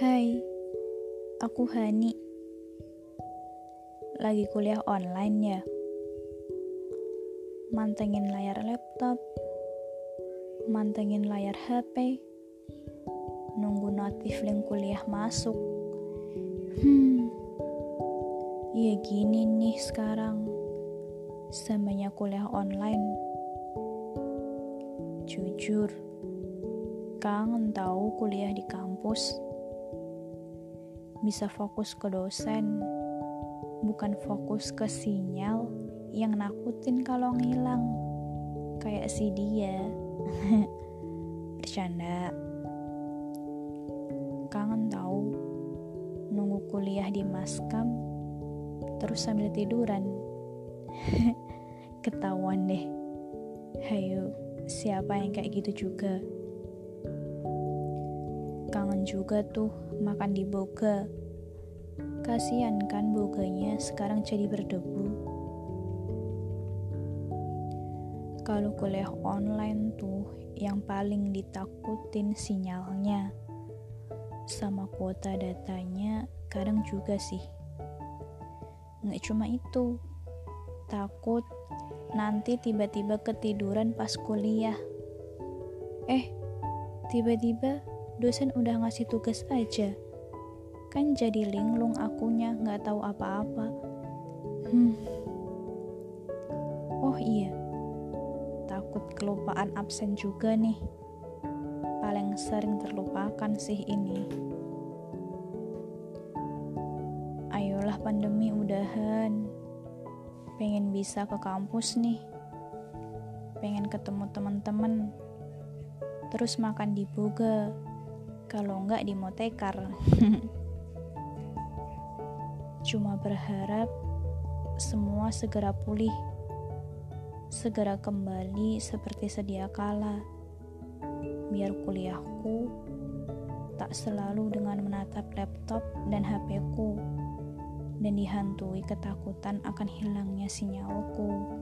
Hai, aku Hani. Lagi kuliah online ya. Mantengin layar laptop, mantengin layar HP, nunggu notif link kuliah masuk. Hmm, ya gini nih sekarang, samanya kuliah online. Jujur, kangen tahu kuliah di kampus bisa fokus ke dosen, bukan fokus ke sinyal yang nakutin kalau ngilang. Kayak si dia. Bercanda. Kangen tahu nunggu kuliah di maskam terus sambil tiduran. Ketahuan deh. Hayo, siapa yang kayak gitu juga? Kangen juga tuh makan di boga. Kasian kan boganya sekarang jadi berdebu. Kalau kuliah online tuh yang paling ditakutin sinyalnya. Sama kuota datanya kadang juga sih. Nggak cuma itu, takut nanti tiba-tiba ketiduran pas kuliah. Eh, tiba-tiba dosen udah ngasih tugas aja. Kan jadi linglung akunya nggak tahu apa-apa. Hmm. Oh iya, takut kelupaan absen juga nih. Paling sering terlupakan sih ini. Ayolah pandemi udahan. Pengen bisa ke kampus nih. Pengen ketemu teman-teman. Terus makan di boga kalau enggak di motekar. Cuma berharap semua segera pulih, segera kembali seperti sedia kala, biar kuliahku tak selalu dengan menatap laptop dan HP-ku dan dihantui ketakutan akan hilangnya sinyalku.